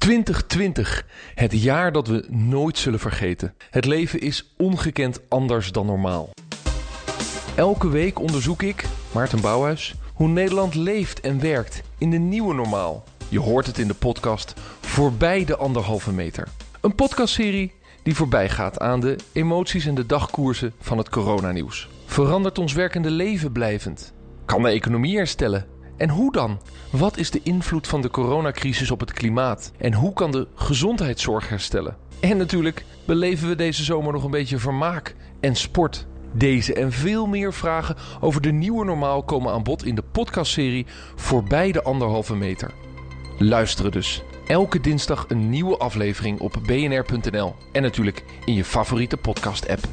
2020, het jaar dat we nooit zullen vergeten. Het leven is ongekend anders dan normaal. Elke week onderzoek ik, Maarten Bouwhuis, hoe Nederland leeft en werkt in de nieuwe normaal. Je hoort het in de podcast Voorbij de anderhalve meter. Een podcastserie die voorbij gaat aan de emoties en de dagkoersen van het coronanieuws. Verandert ons werkende leven blijvend? Kan de economie herstellen? En hoe dan? Wat is de invloed van de coronacrisis op het klimaat? En hoe kan de gezondheidszorg herstellen? En natuurlijk beleven we deze zomer nog een beetje vermaak en sport. Deze en veel meer vragen over de nieuwe normaal komen aan bod in de podcastserie Voorbij de anderhalve meter. Luisteren dus. Elke dinsdag een nieuwe aflevering op bnr.nl en natuurlijk in je favoriete podcast-app.